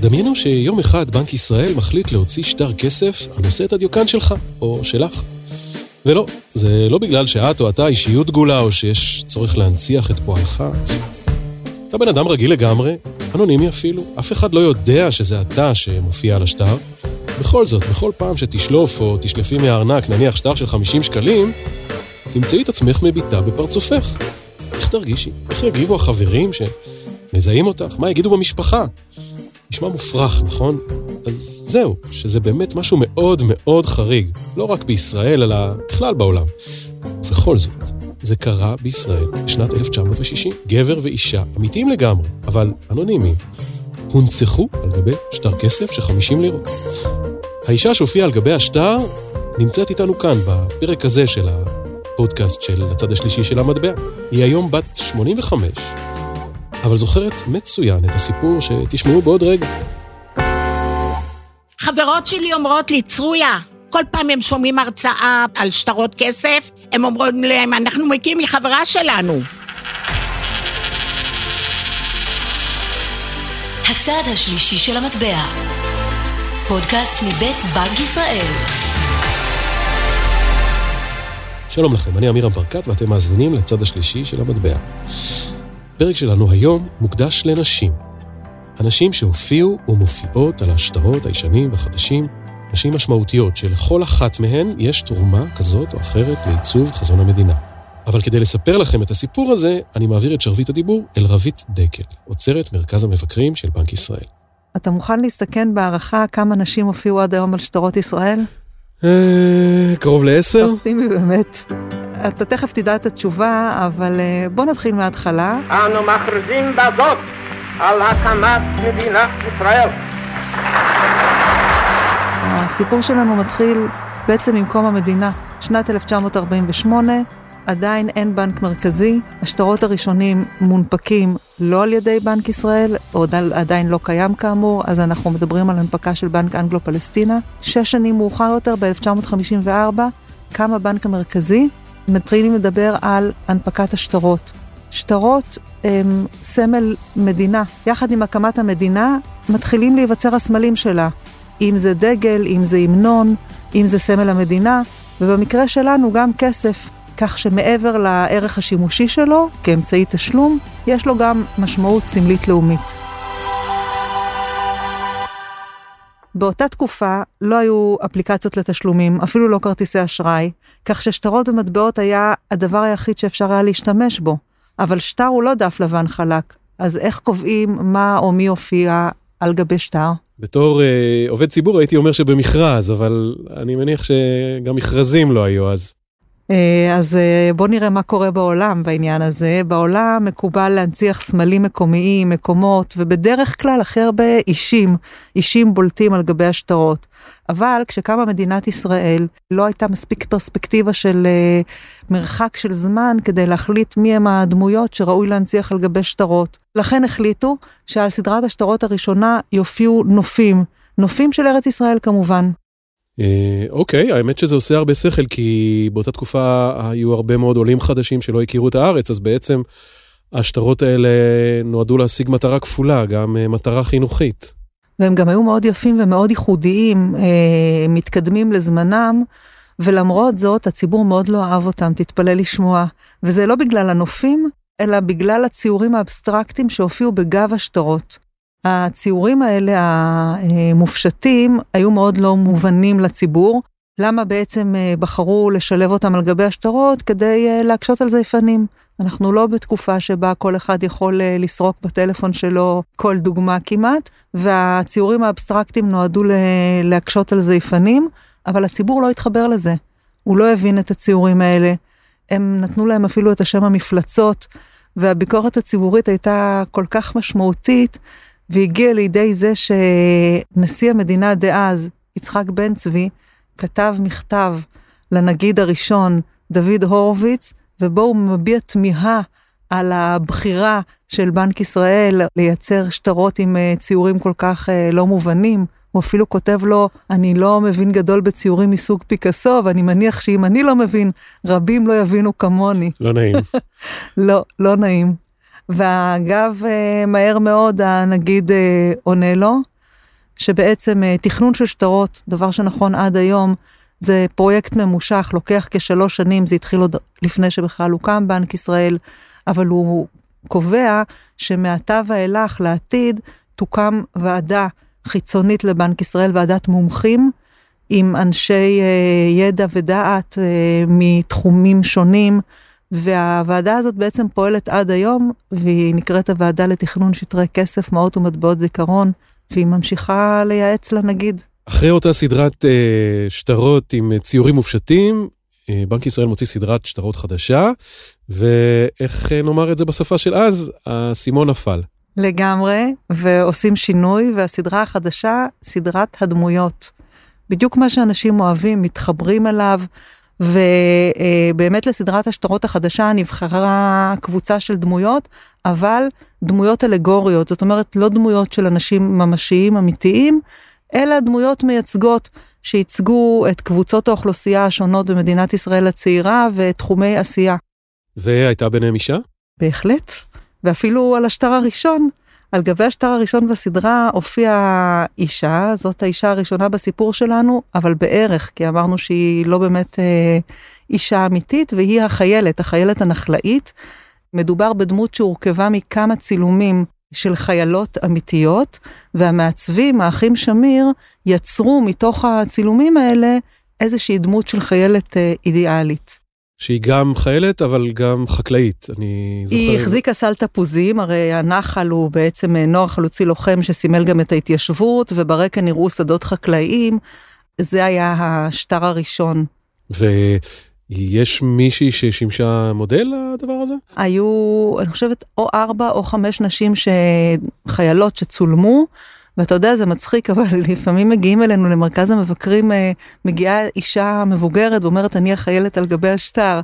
דמיינו שיום אחד בנק ישראל מחליט להוציא שטר כסף הנושא את הדיוקן שלך, או שלך. ולא, זה לא בגלל שאת או אתה אישיות דגולה, או שיש צורך להנציח את פועלך. אתה בן אדם רגיל לגמרי, אנונימי אפילו, אף אחד לא יודע שזה אתה שמופיע על השטר. בכל זאת, בכל פעם שתשלוף או תשלפי מהארנק נניח שטר של 50 שקלים, תמצאי את עצמך מביטה בפרצופך. איך תרגישי? איך יגיבו החברים שמזהים אותך? מה יגידו במשפחה? נשמע מופרך, נכון? אז זהו, שזה באמת משהו מאוד מאוד חריג. לא רק בישראל, אלא בכלל בעולם. ובכל זאת, זה קרה בישראל בשנת 1960. גבר ואישה, אמיתיים לגמרי, אבל אנונימיים, הונצחו על גבי שטר כסף של 50 לירות. האישה שהופיעה על גבי השטר נמצאת איתנו כאן, בפרק הזה של הפודקאסט של הצד השלישי של המטבע. היא היום בת 85, אבל זוכרת מצוין את הסיפור שתשמעו בעוד רגע. חברות שלי אומרות לי, צרויה, כל פעם הם שומעים הרצאה על שטרות כסף, הם אומרים להם, אנחנו מגיעים לחברה שלנו. הצד השלישי של המטבע. פודקאסט מבית בנק ישראל. שלום לכם, אני עמירם ברקת ואתם מאזינים לצד השלישי של המטבע. הפרק שלנו היום מוקדש לנשים. הנשים שהופיעו ומופיעות על השטרות הישנים והחדשים, נשים משמעותיות שלכל אחת מהן יש תרומה כזאת או אחרת לעיצוב חזון המדינה. אבל כדי לספר לכם את הסיפור הזה, אני מעביר את שרביט הדיבור אל רבית דקל, עוצרת מרכז המבקרים של בנק ישראל. אתה מוכן להסתכן בהערכה כמה נשים הופיעו עד היום על שטרות ישראל? אה, קרוב לעשר? אופטימי באמת. אתה תכף תדע את התשובה, אבל אה, בוא נתחיל מההתחלה. אנו מכריזים בזאת על הקמת מדינת ישראל. הסיפור שלנו מתחיל בעצם עם קום המדינה, שנת 1948, עדיין אין בנק מרכזי, השטרות הראשונים מונפקים לא על ידי בנק ישראל, עוד עדיין לא קיים כאמור, אז אנחנו מדברים על הנפקה של בנק אנגלו-פלסטינה. שש שנים מאוחר יותר, ב-1954, קם הבנק המרכזי, מתחילים לדבר על הנפקת השטרות. שטרות הם סמל מדינה. יחד עם הקמת המדינה, מתחילים להיווצר הסמלים שלה. אם זה דגל, אם זה המנון, אם זה סמל המדינה, ובמקרה שלנו גם כסף. כך שמעבר לערך השימושי שלו, כאמצעי תשלום, יש לו גם משמעות סמלית לאומית. באותה תקופה לא היו אפליקציות לתשלומים, אפילו לא כרטיסי אשראי, כך ששטרות ומטבעות היה הדבר היחיד שאפשר היה להשתמש בו. אבל שטר הוא לא דף לבן חלק, אז איך קובעים מה או מי הופיע על גבי שטר? בתור אה, עובד ציבור הייתי אומר שבמכרז, אבל אני מניח שגם מכרזים לא היו אז. אה, אז אה, בואו נראה מה קורה בעולם בעניין הזה. בעולם מקובל להנציח סמלים מקומיים, מקומות, ובדרך כלל הכי הרבה אישים, אישים בולטים על גבי השטרות. אבל כשקמה מדינת ישראל, לא הייתה מספיק פרספקטיבה של uh, מרחק של זמן כדי להחליט מי הם הדמויות שראוי להנציח על גבי שטרות. לכן החליטו שעל סדרת השטרות הראשונה יופיעו נופים, נופים של ארץ ישראל כמובן. אה, אוקיי, האמת שזה עושה הרבה שכל, כי באותה תקופה היו הרבה מאוד עולים חדשים שלא הכירו את הארץ, אז בעצם השטרות האלה נועדו להשיג מטרה כפולה, גם אה, מטרה חינוכית. והם גם היו מאוד יפים ומאוד ייחודיים, אה, מתקדמים לזמנם, ולמרות זאת הציבור מאוד לא אהב אותם, תתפלא לשמוע. וזה לא בגלל הנופים, אלא בגלל הציורים האבסטרקטיים שהופיעו בגב השטרות. הציורים האלה, המופשטים, היו מאוד לא מובנים לציבור. למה בעצם אה, בחרו לשלב אותם על גבי השטרות? כדי אה, להקשות על זייפנים. אנחנו לא בתקופה שבה כל אחד יכול אה, לסרוק בטלפון שלו כל דוגמה כמעט, והציורים האבסטרקטיים נועדו להקשות על זייפנים, אבל הציבור לא התחבר לזה. הוא לא הבין את הציורים האלה. הם נתנו להם אפילו את השם המפלצות, והביקורת הציבורית הייתה כל כך משמעותית, והגיע לידי זה שנשיא המדינה דאז, יצחק בן צבי, כתב מכתב לנגיד הראשון, דוד הורוביץ, ובו הוא מביע תמיהה על הבחירה של בנק ישראל לייצר שטרות עם אה, ציורים כל כך אה, לא מובנים. הוא אפילו כותב לו, אני לא מבין גדול בציורים מסוג פיקאסו, ואני מניח שאם אני לא מבין, רבים לא יבינו כמוני. לא נעים. לא, לא נעים. ואגב, אה, מהר מאוד הנגיד עונה לו, שבעצם אה, תכנון של שטרות, דבר שנכון עד היום, זה פרויקט ממושך, לוקח כשלוש שנים, זה התחיל עוד לפני שבכלל הוקם בנק ישראל, אבל הוא קובע שמעתה ואילך לעתיד תוקם ועדה חיצונית לבנק ישראל, ועדת מומחים, עם אנשי אה, ידע ודעת אה, מתחומים שונים, והוועדה הזאת בעצם פועלת עד היום, והיא נקראת הוועדה לתכנון שטרי כסף, מעות ומטבעות זיכרון, והיא ממשיכה לייעץ לנגיד. אחרי אותה סדרת אה, שטרות עם ציורים מופשטים, אה, בנק ישראל מוציא סדרת שטרות חדשה, ואיך אה, נאמר את זה בשפה של אז? האסימון נפל. לגמרי, ועושים שינוי, והסדרה החדשה, סדרת הדמויות. בדיוק מה שאנשים אוהבים, מתחברים אליו, ובאמת לסדרת השטרות החדשה נבחרה קבוצה של דמויות, אבל דמויות אלגוריות, זאת אומרת לא דמויות של אנשים ממשיים אמיתיים, אלא דמויות מייצגות שייצגו את קבוצות האוכלוסייה השונות במדינת ישראל הצעירה ותחומי עשייה. והייתה ביניהם אישה? בהחלט, ואפילו על השטר הראשון. על גבי השטר הראשון בסדרה הופיעה אישה, זאת האישה הראשונה בסיפור שלנו, אבל בערך, כי אמרנו שהיא לא באמת אה, אישה אמיתית, והיא החיילת, החיילת הנחלאית. מדובר בדמות שהורכבה מכמה צילומים של חיילות אמיתיות, והמעצבים, האחים שמיר, יצרו מתוך הצילומים האלה איזושהי דמות של חיילת אה, אידיאלית. שהיא גם חיילת, אבל גם חקלאית, אני זוכר. היא החזיקה סל תפוזים, הרי הנחל הוא בעצם אה, נוער חלוצי לוחם שסימל גם את ההתיישבות, וברקע נראו שדות חקלאיים. זה היה השטר הראשון. ויש מישהי ששימשה מודל לדבר הזה? היו, אני חושבת, או ארבע או חמש נשים חיילות שצולמו. ואתה יודע, זה מצחיק, אבל לפעמים מגיעים אלינו למרכז המבקרים, אה, מגיעה אישה מבוגרת ואומרת, אני החיילת על גבי השטר.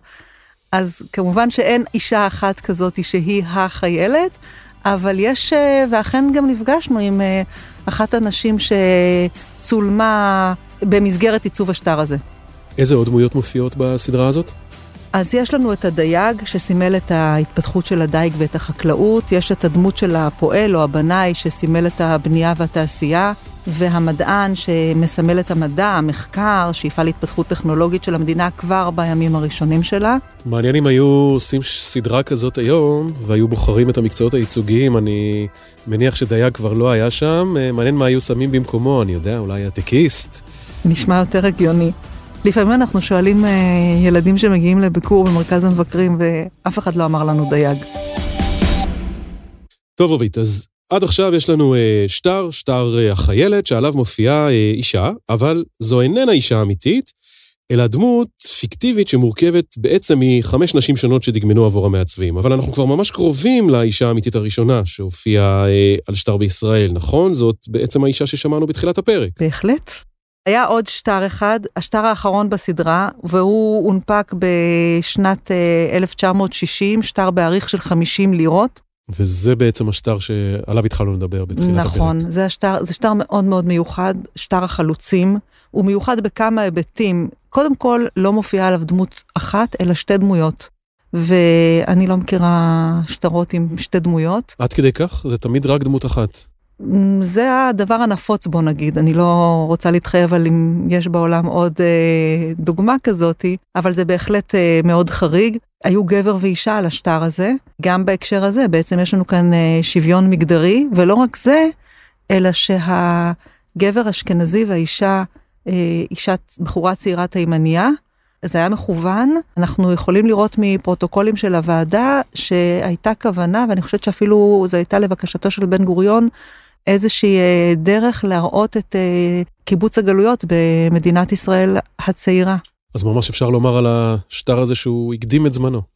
אז כמובן שאין אישה אחת כזאת שהיא החיילת, אבל יש, אה, ואכן גם נפגשנו עם אה, אחת הנשים שצולמה במסגרת עיצוב השטר הזה. איזה עוד דמויות מופיעות בסדרה הזאת? אז יש לנו את הדייג, שסימל את ההתפתחות של הדייג ואת החקלאות, יש את הדמות של הפועל או הבנאי, שסימל את הבנייה והתעשייה, והמדען שמסמל את המדע, המחקר, שאיפה להתפתחות טכנולוגית של המדינה כבר בימים הראשונים שלה. מעניין אם היו עושים סדרה כזאת היום, והיו בוחרים את המקצועות הייצוגיים, אני מניח שדייג כבר לא היה שם, מעניין מה היו שמים במקומו, אני יודע, אולי הטקיסט. נשמע יותר הגיוני. לפעמים אנחנו שואלים אה, ילדים שמגיעים לביקור במרכז המבקרים, ואף אחד לא אמר לנו דייג. טוב, אורית, אז עד עכשיו יש לנו אה, שטר, שטר אה, החיילת, שעליו מופיעה אה, אישה, אבל זו איננה אישה אמיתית, אלא דמות פיקטיבית שמורכבת בעצם מחמש נשים שונות שדגמנו עבור המעצבים. אבל אנחנו כבר ממש קרובים לאישה האמיתית הראשונה שהופיעה אה, על שטר בישראל, נכון? זאת בעצם האישה ששמענו בתחילת הפרק. בהחלט. היה עוד שטר אחד, השטר האחרון בסדרה, והוא הונפק בשנת 1960, אה, שטר בעריך של 50 לירות. וזה בעצם השטר שעליו התחלנו לדבר בתחילת הפרק. נכון, זה השטר, זה שטר מאוד מאוד מיוחד, שטר החלוצים. הוא מיוחד בכמה היבטים. קודם כל, לא מופיעה עליו דמות אחת, אלא שתי דמויות. ואני לא מכירה שטרות עם שתי דמויות. עד כדי כך? זה תמיד רק דמות אחת. זה הדבר הנפוץ, בוא נגיד. אני לא רוצה להתחייב על אם יש בעולם עוד אה, דוגמה כזאתי, אבל זה בהחלט אה, מאוד חריג. היו גבר ואישה על השטר הזה. גם בהקשר הזה, בעצם יש לנו כאן אה, שוויון מגדרי, ולא רק זה, אלא שהגבר אשכנזי והאישה, אה, אישה, בחורה צעירה תימניה, זה היה מכוון. אנחנו יכולים לראות מפרוטוקולים של הוועדה שהייתה כוונה, ואני חושבת שאפילו זו הייתה לבקשתו של בן גוריון, איזושהי אה, דרך להראות את אה, קיבוץ הגלויות במדינת ישראל הצעירה. אז ממש אפשר לומר על השטר הזה שהוא הקדים את זמנו.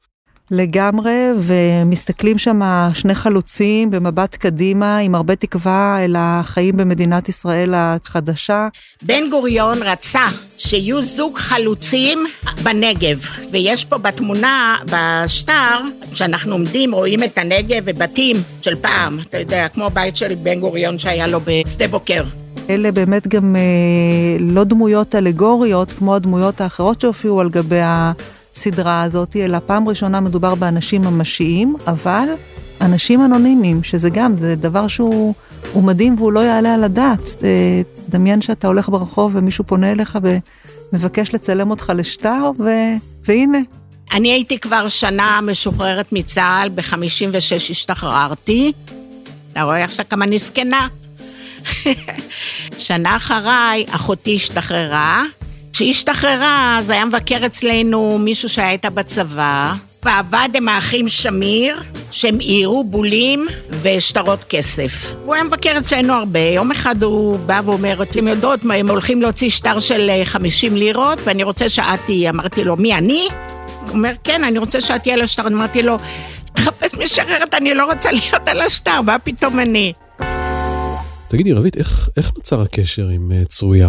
לגמרי, ומסתכלים שם שני חלוצים במבט קדימה, עם הרבה תקווה אל החיים במדינת ישראל החדשה. בן גוריון רצה שיהיו זוג חלוצים בנגב, ויש פה בתמונה, בשטר, כשאנחנו עומדים, רואים את הנגב ובתים של פעם, אתה יודע, כמו בית של בן גוריון שהיה לו בשדה בוקר. אלה באמת גם אה, לא דמויות אלגוריות כמו הדמויות האחרות שהופיעו על גבי ה... הסדרה הזאת, אלא פעם ראשונה מדובר באנשים ממשיים, אבל אנשים אנונימיים, שזה גם, זה דבר שהוא הוא מדהים והוא לא יעלה על הדעת. אה, דמיין שאתה הולך ברחוב ומישהו פונה אליך ומבקש לצלם אותך לשטר, ו... והנה. אני הייתי כבר שנה משוחררת מצה"ל, ב-56 השתחררתי. אתה רואה עכשיו כמה אני זקנה? שנה אחריי, אחותי השתחררה. כשהיא השתחררה, אז היה מבקר אצלנו מישהו שהיה איתה בצבא, ועבד עם האחים שמיר, שהם עירו בולים ושטרות כסף. הוא היה מבקר אצלנו הרבה. יום אחד הוא בא ואומר, אתם יודעות הם הולכים להוציא שטר של 50 אה, לירות, ואני רוצה שאת תהיי. אמרתי לו, מי, אני? הוא אומר, כן, אני רוצה שאת תהיה על השטר. אמרתי לו, תחפש משחררת, אני לא רוצה להיות על השטר, מה פתאום אני? תגידי, רבית, איך, איך נוצר הקשר עם uh, צרויה?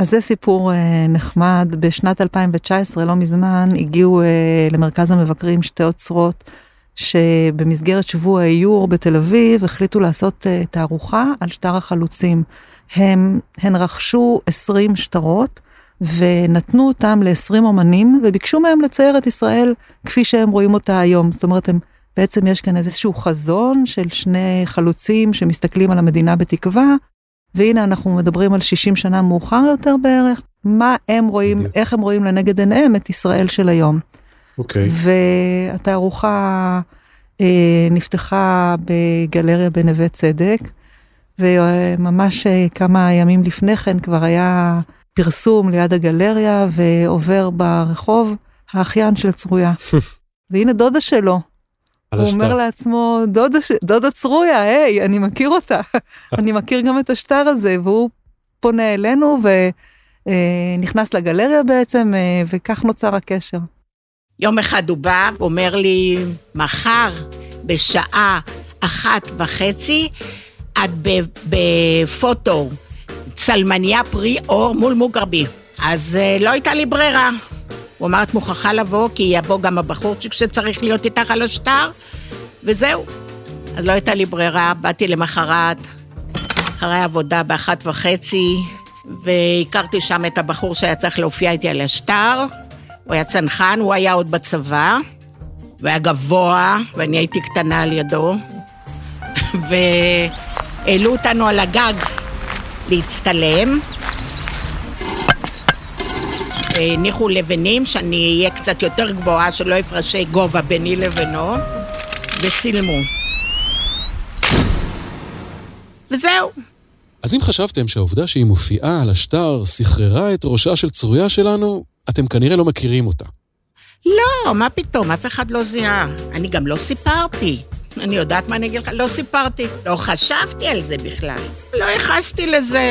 אז זה סיפור אה, נחמד. בשנת 2019, לא מזמן, הגיעו אה, למרכז המבקרים שתי אוצרות שבמסגרת שבוע האיור בתל אביב החליטו לעשות אה, תערוכה על שטר החלוצים. הם, הן רכשו 20 שטרות ונתנו אותם ל-20 אומנים וביקשו מהם לצייר את ישראל כפי שהם רואים אותה היום. זאת אומרת, הם, בעצם יש כאן איזשהו חזון של שני חלוצים שמסתכלים על המדינה בתקווה. והנה אנחנו מדברים על 60 שנה מאוחר יותר בערך, מה הם רואים, בדיוק. איך הם רואים לנגד עיניהם את ישראל של היום. אוקיי. והתערוכה אה, נפתחה בגלריה בנווה צדק, וממש אה, כמה ימים לפני כן כבר היה פרסום ליד הגלריה, ועובר ברחוב האחיין של צרויה. והנה דודה שלו, הוא השטר. אומר לעצמו, דודה, דודה צרויה, היי, אני מכיר אותה. אני מכיר גם את השטר הזה, והוא פונה אלינו ונכנס אה, לגלריה בעצם, אה, וכך נוצר הקשר. יום אחד הוא בא, אומר לי, מחר בשעה אחת וחצי, את בפוטו, צלמניה פרי אור מול מוגרבי. אז אה, לא הייתה לי ברירה. הוא אמר, את מוכרחה לבוא, כי יבוא גם הבחורצ'יק שצריך להיות איתך על השטר, וזהו. אז לא הייתה לי ברירה, באתי למחרת, אחרי עבודה באחת וחצי, והכרתי שם את הבחור שהיה צריך להופיע איתי על השטר. הוא היה צנחן, הוא היה עוד בצבא, והיה גבוה, ואני הייתי קטנה על ידו. והעלו אותנו על הגג להצטלם. הניחו לבנים, שאני אהיה קצת יותר גבוהה, שלא הפרשי גובה ביני לבינו, וצילמו. וזהו. אז אם חשבתם שהעובדה שהיא מופיעה על השטר סחררה את ראשה של צרויה שלנו, אתם כנראה לא מכירים אותה. לא, מה פתאום, אף אחד לא זיהה. אני גם לא סיפרתי. אני יודעת מה אני אגיד לך? לא סיפרתי. לא חשבתי על זה בכלל. לא ייחסתי לזה,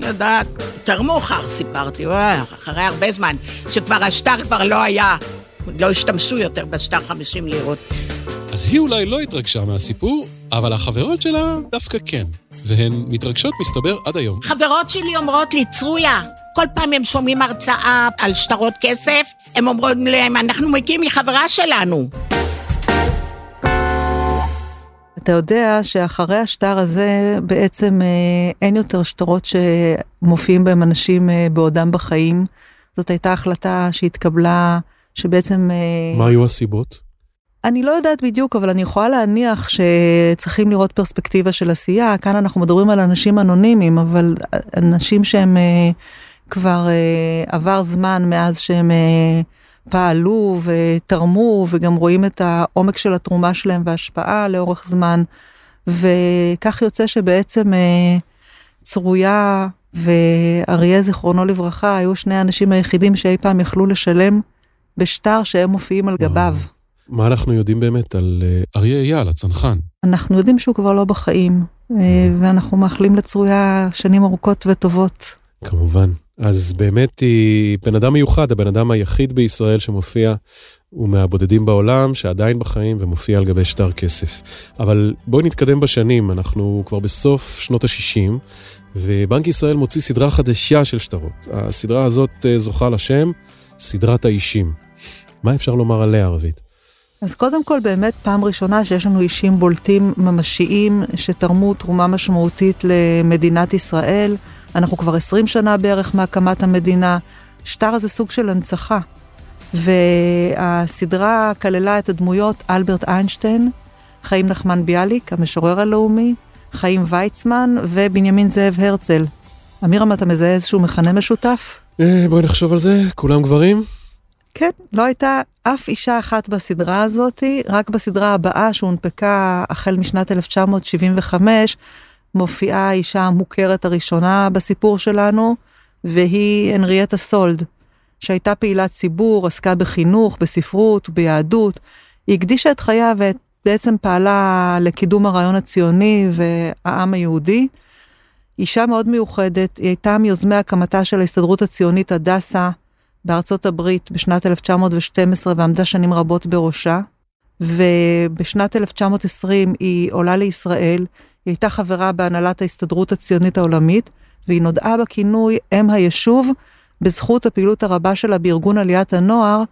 יודעת. יותר מאוחר סיפרתי, וואי, אחרי הרבה זמן, שכבר השטר כבר לא היה, לא השתמשו יותר בשטר 50 לירות. אז היא אולי לא התרגשה מהסיפור, אבל החברות שלה דווקא כן. והן מתרגשות, מסתבר, עד היום. חברות שלי אומרות לי, צרויה, כל פעם הם שומעים הרצאה על שטרות כסף, הם אומרים להם, אנחנו מגיעים מחברה שלנו. אתה יודע שאחרי השטר הזה בעצם אה, אין יותר שטרות שמופיעים בהם אנשים אה, בעודם בחיים. זאת הייתה החלטה שהתקבלה, שבעצם... אה, מה היו הסיבות? אני לא יודעת בדיוק, אבל אני יכולה להניח שצריכים לראות פרספקטיבה של עשייה. כאן אנחנו מדברים על אנשים אנונימיים, אבל אנשים שהם כבר עבר זמן מאז שהם פעלו ותרמו וגם רואים את העומק של התרומה שלהם וההשפעה לאורך זמן. וכך יוצא שבעצם אה, צרויה ואריה זיכרונו לברכה היו שני האנשים היחידים שאי פעם יכלו לשלם בשטר שהם מופיעים על גביו. מה אנחנו יודעים באמת על אה, אריה אייל, הצנחן? אנחנו יודעים שהוא כבר לא בחיים, אה, ואנחנו מאחלים לצרויה שנים ארוכות וטובות. כמובן. אז באמת היא בן אדם מיוחד, הבן אדם היחיד בישראל שמופיע, הוא מהבודדים בעולם שעדיין בחיים ומופיע על גבי שטר כסף. אבל בואי נתקדם בשנים, אנחנו כבר בסוף שנות ה-60, ובנק ישראל מוציא סדרה חדשה של שטרות. הסדרה הזאת אה, זוכה לשם סדרת האישים. מה אפשר לומר עליה, ערבית? אז קודם כל, באמת פעם ראשונה שיש לנו אישים בולטים ממשיים שתרמו תרומה משמעותית למדינת ישראל. אנחנו כבר 20 שנה בערך מהקמת המדינה. שטר זה סוג של הנצחה. והסדרה כללה את הדמויות אלברט איינשטיין, חיים נחמן ביאליק, המשורר הלאומי, חיים ויצמן ובנימין זאב הרצל. אמירם, אתה מזהה איזשהו מכנה משותף? אה, בואי נחשוב על זה, כולם גברים? כן, לא הייתה אף אישה אחת בסדרה הזאתי, רק בסדרה הבאה שהונפקה החל משנת 1975, מופיעה האישה המוכרת הראשונה בסיפור שלנו, והיא הנריאטה סולד, שהייתה פעילת ציבור, עסקה בחינוך, בספרות, ביהדות. היא הקדישה את חייה ובעצם פעלה לקידום הרעיון הציוני והעם היהודי. אישה מאוד מיוחדת, היא הייתה מיוזמי הקמתה של ההסתדרות הציונית הדסה בארצות הברית בשנת 1912 ועמדה שנים רבות בראשה. ובשנת 1920 היא עולה לישראל, היא הייתה חברה בהנהלת ההסתדרות הציונית העולמית, והיא נודעה בכינוי אם היישוב, בזכות הפעילות הרבה שלה בארגון עליית הנוער,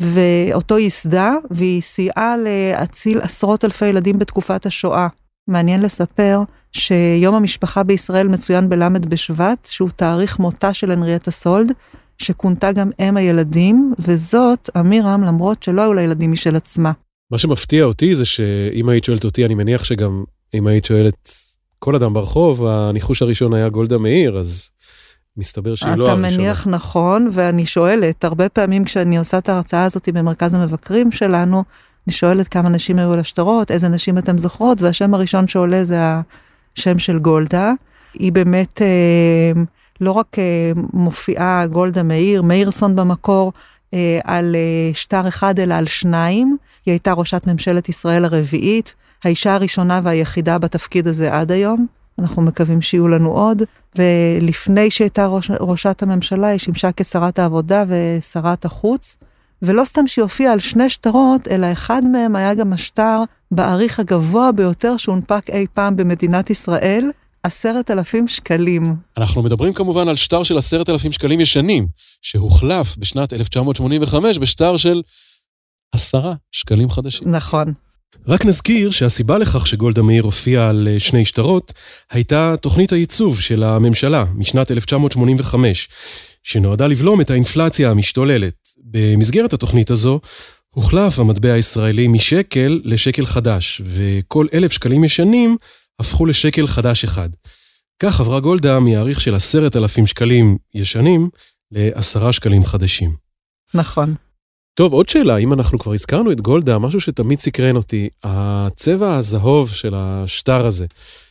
ואותו ייסדה, והיא סייעה להציל עשרות אלפי ילדים בתקופת השואה. מעניין לספר שיום המשפחה בישראל מצוין בל' בשבט, שהוא תאריך מותה של הנריאטה סולד, שכונתה גם אם הילדים, וזאת, אמירם, למרות שלא היו לה ילדים משל עצמה. מה שמפתיע אותי זה שאם היית שואלת אותי, אני מניח שגם אם היית שואלת כל אדם ברחוב, הניחוש הראשון היה גולדה מאיר, אז מסתבר שהיא לא הראשונה. אתה מניח נכון, ואני שואלת, הרבה פעמים כשאני עושה את ההרצאה הזאת במרכז המבקרים שלנו, אני שואלת כמה נשים היו על השטרות, איזה נשים אתן זוכרות, והשם הראשון שעולה זה השם של גולדה. היא באמת אה, לא רק אה, מופיעה גולדה מאיר, מאירסון במקור, אה, על אה, שטר אחד, אלא על שניים. היא הייתה ראשת ממשלת ישראל הרביעית, האישה הראשונה והיחידה בתפקיד הזה עד היום. אנחנו מקווים שיהיו לנו עוד. ולפני שהייתה ראש, ראשת הממשלה, היא שימשה כשרת העבודה ושרת החוץ. ולא סתם שהיא הופיעה על שני שטרות, אלא אחד מהם היה גם השטר בעריך הגבוה ביותר שהונפק אי פעם במדינת ישראל, עשרת אלפים שקלים. אנחנו מדברים כמובן על שטר של עשרת אלפים שקלים ישנים, שהוחלף בשנת 1985 בשטר של עשרה שקלים חדשים. נכון. רק נזכיר שהסיבה לכך שגולדה מאיר הופיעה על אה, שני שטרות, הייתה תוכנית הייצוב של הממשלה משנת 1985, שנועדה לבלום את האינפלציה המשתוללת. במסגרת התוכנית הזו, הוחלף המטבע הישראלי משקל לשקל חדש, וכל אלף שקלים ישנים הפכו לשקל חדש אחד. כך עברה גולדה מהעריך של עשרת אלפים שקלים ישנים לעשרה שקלים חדשים. נכון. טוב, עוד שאלה, אם אנחנו כבר הזכרנו את גולדה, משהו שתמיד סקרן אותי, הצבע הזהוב של השטר הזה,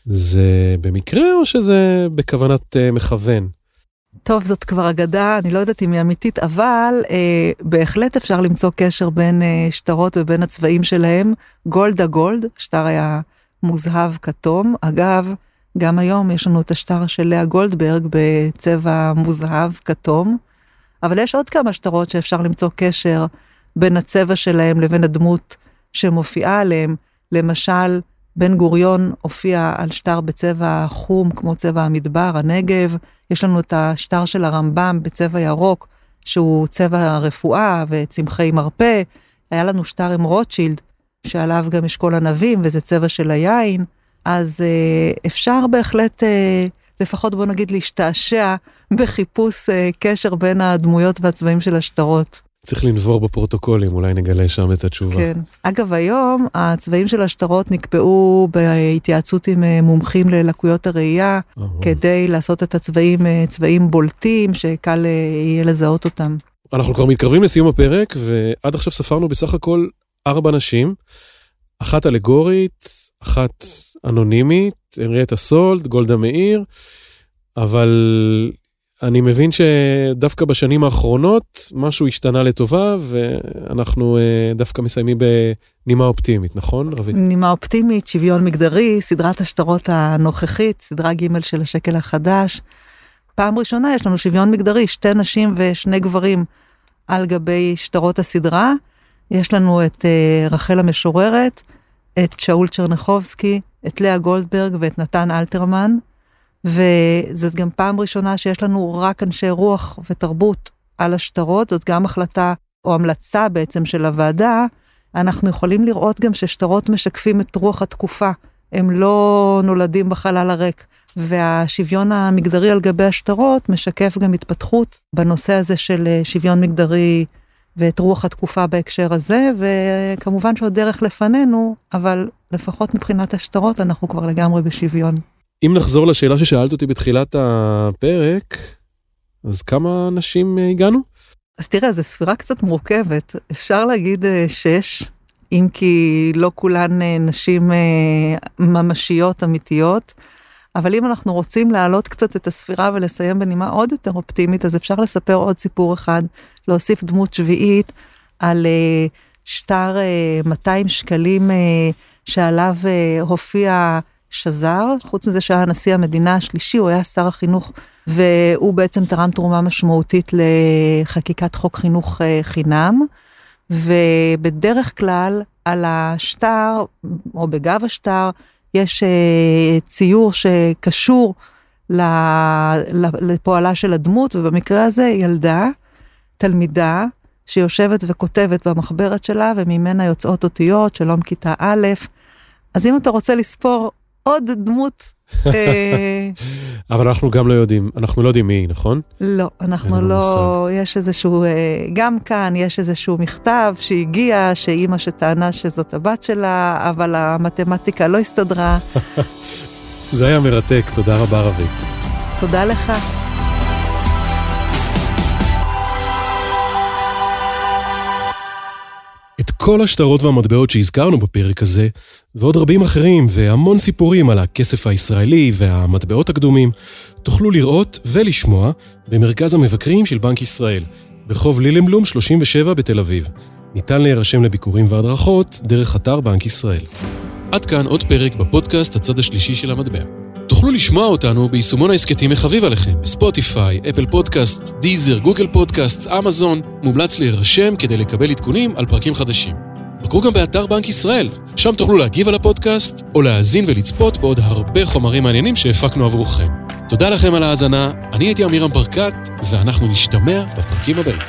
זה במקרה או שזה בכוונת uh, מכוון? טוב, זאת כבר אגדה, אני לא יודעת אם היא אמיתית, אבל אה, בהחלט אפשר למצוא קשר בין אה, שטרות ובין הצבעים שלהם. גולדה גולד, שטר היה מוזהב כתום. אגב, גם היום יש לנו את השטר של לאה גולדברג בצבע מוזהב כתום. אבל יש עוד כמה שטרות שאפשר למצוא קשר בין הצבע שלהם לבין הדמות שמופיעה עליהם. למשל, בן גוריון הופיע על שטר בצבע חום, כמו צבע המדבר, הנגב. יש לנו את השטר של הרמב"ם בצבע ירוק, שהוא צבע הרפואה וצמחי מרפא. היה לנו שטר עם רוטשילד, שעליו גם אשכול ענבים, וזה צבע של היין. אז אה, אפשר בהחלט, אה, לפחות בוא נגיד, להשתעשע בחיפוש אה, קשר בין הדמויות והצבעים של השטרות. צריך לנבור בפרוטוקולים, אולי נגלה שם את התשובה. כן. אגב, היום הצבעים של השטרות נקבעו בהתייעצות עם אה, מומחים ללקויות הראייה, אה, כדי לעשות את הצבעים אה, צבעים בולטים, שקל אה, יהיה לזהות אותם. אנחנו כבר מתקרבים לסיום הפרק, ועד עכשיו ספרנו בסך הכל ארבע נשים, אחת אלגורית, אחת אנונימית, הנריאטה סולד, גולדה מאיר, אבל אני מבין שדווקא בשנים האחרונות משהו השתנה לטובה, ואנחנו אה, דווקא מסיימים בנימה אופטימית, נכון, רבי? נימה אופטימית, שוויון מגדרי, סדרת השטרות הנוכחית, סדרה ג' של השקל החדש. פעם ראשונה יש לנו שוויון מגדרי, שתי נשים ושני גברים על גבי שטרות הסדרה. יש לנו את uh, רחל המשוררת, את שאול צ'רנחובסקי, את לאה גולדברג ואת נתן אלתרמן. וזאת גם פעם ראשונה שיש לנו רק אנשי רוח ותרבות על השטרות, זאת גם החלטה או המלצה בעצם של הוועדה. אנחנו יכולים לראות גם ששטרות משקפים את רוח התקופה, הם לא נולדים בחלל הריק. והשוויון המגדרי על גבי השטרות משקף גם התפתחות בנושא הזה של אה, שוויון מגדרי ואת רוח התקופה בהקשר הזה, וכמובן שעוד דרך לפנינו, אבל לפחות מבחינת השטרות אנחנו כבר לגמרי בשוויון. אם נחזור לשאלה ששאלת אותי בתחילת הפרק, אז כמה נשים אה, הגענו? אז תראה, זו ספירה קצת מורכבת. אפשר להגיד אה, שש, אם כי לא כולן אה, נשים ממשיות, אמיתיות. אבל אם אנחנו רוצים להעלות קצת את הספירה ולסיים בנימה עוד יותר אופטימית, אז אפשר לספר עוד סיפור אחד, להוסיף דמות שביעית על uh, שטר uh, 200 שקלים uh, שעליו uh, הופיע שזר, חוץ מזה שהיה נשיא המדינה השלישי, הוא היה שר החינוך, והוא בעצם תרם תרומה משמעותית לחקיקת חוק חינוך uh, חינם. ובדרך כלל על השטר, או בגב השטר, יש uh, ציור שקשור לפועלה של הדמות, ובמקרה הזה ילדה, תלמידה, שיושבת וכותבת במחברת שלה, וממנה יוצאות אותיות, שלום כיתה א'. אז אם אתה רוצה לספור עוד דמות... אה, אבל אנחנו גם לא יודעים, אנחנו לא יודעים מי היא, נכון? לא, אנחנו לא. יש איזשהו, אה, גם כאן יש איזשהו מכתב שהגיע, שאימא שטענה שזאת הבת שלה, אבל המתמטיקה לא הסתדרה. זה היה מרתק, תודה רבה רבית. תודה לך. כל השטרות והמטבעות שהזכרנו בפרק הזה, ועוד רבים אחרים, והמון סיפורים על הכסף הישראלי והמטבעות הקדומים, תוכלו לראות ולשמוע במרכז המבקרים של בנק ישראל, ברחוב לילנבלום 37 בתל אביב. ניתן להירשם לביקורים והדרכות דרך אתר בנק ישראל. עד כאן עוד פרק בפודקאסט הצד השלישי של המטבע. תוכלו לשמוע אותנו ביישומון ההסכתים החביב עליכם, בספוטיפיי, אפל פודקאסט, דיזר, גוגל פודקאסט, אמזון, מומלץ להירשם כדי לקבל עדכונים על פרקים חדשים. בקרו גם באתר בנק ישראל, שם תוכלו להגיב על הפודקאסט, או להאזין ולצפות בעוד הרבה חומרים מעניינים שהפקנו עבורכם. תודה לכם על ההאזנה, אני הייתי עמירם ברקת, ואנחנו נשתמע בפרקים הבאים.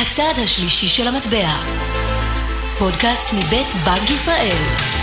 הצד השלישי של המטבע, פודקאסט מבית בנק ישראל.